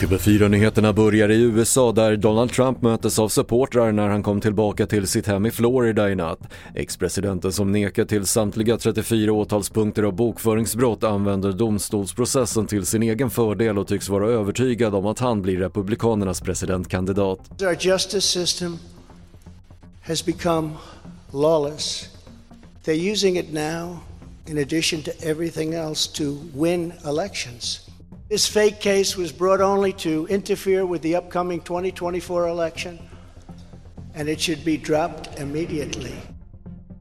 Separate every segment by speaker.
Speaker 1: TV4-nyheterna börjar i USA där Donald Trump möttes av supportrar när han kom tillbaka till sitt hem i Florida i natt. Ex-presidenten som nekar till samtliga 34 åtalspunkter av bokföringsbrott använder domstolsprocessen till sin egen fördel och tycks vara övertygad om att han blir republikanernas presidentkandidat.
Speaker 2: Our justice system has become lawless. They're using it now in addition to everything else to win elections. This fake case was brought only to interfere with the upcoming 2024 election, and it should be dropped immediately.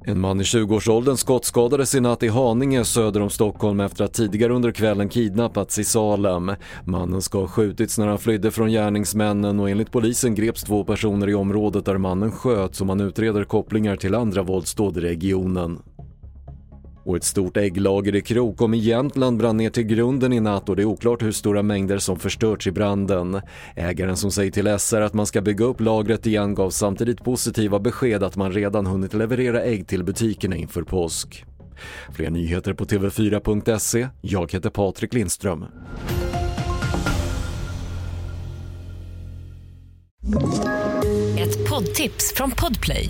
Speaker 1: En man i 20-årsåldern skottskadades i natt i Haninge söder om Stockholm efter att tidigare under kvällen kidnappats i Salem. Mannen ska ha skjutits när han flydde från gärningsmännen och enligt polisen greps två personer i området där mannen sköt som man utreder kopplingar till andra våldsdåd i regionen. Och ett stort ägglager i Krokom i Jämtland brann ner till grunden i natt och det är oklart hur stora mängder som förstörts i branden. Ägaren som säger till SR att man ska bygga upp lagret igen gav samtidigt positiva besked att man redan hunnit leverera ägg till butikerna inför påsk. Fler nyheter på TV4.se. Jag heter Patrik Lindström.
Speaker 3: Ett poddtips från Podplay.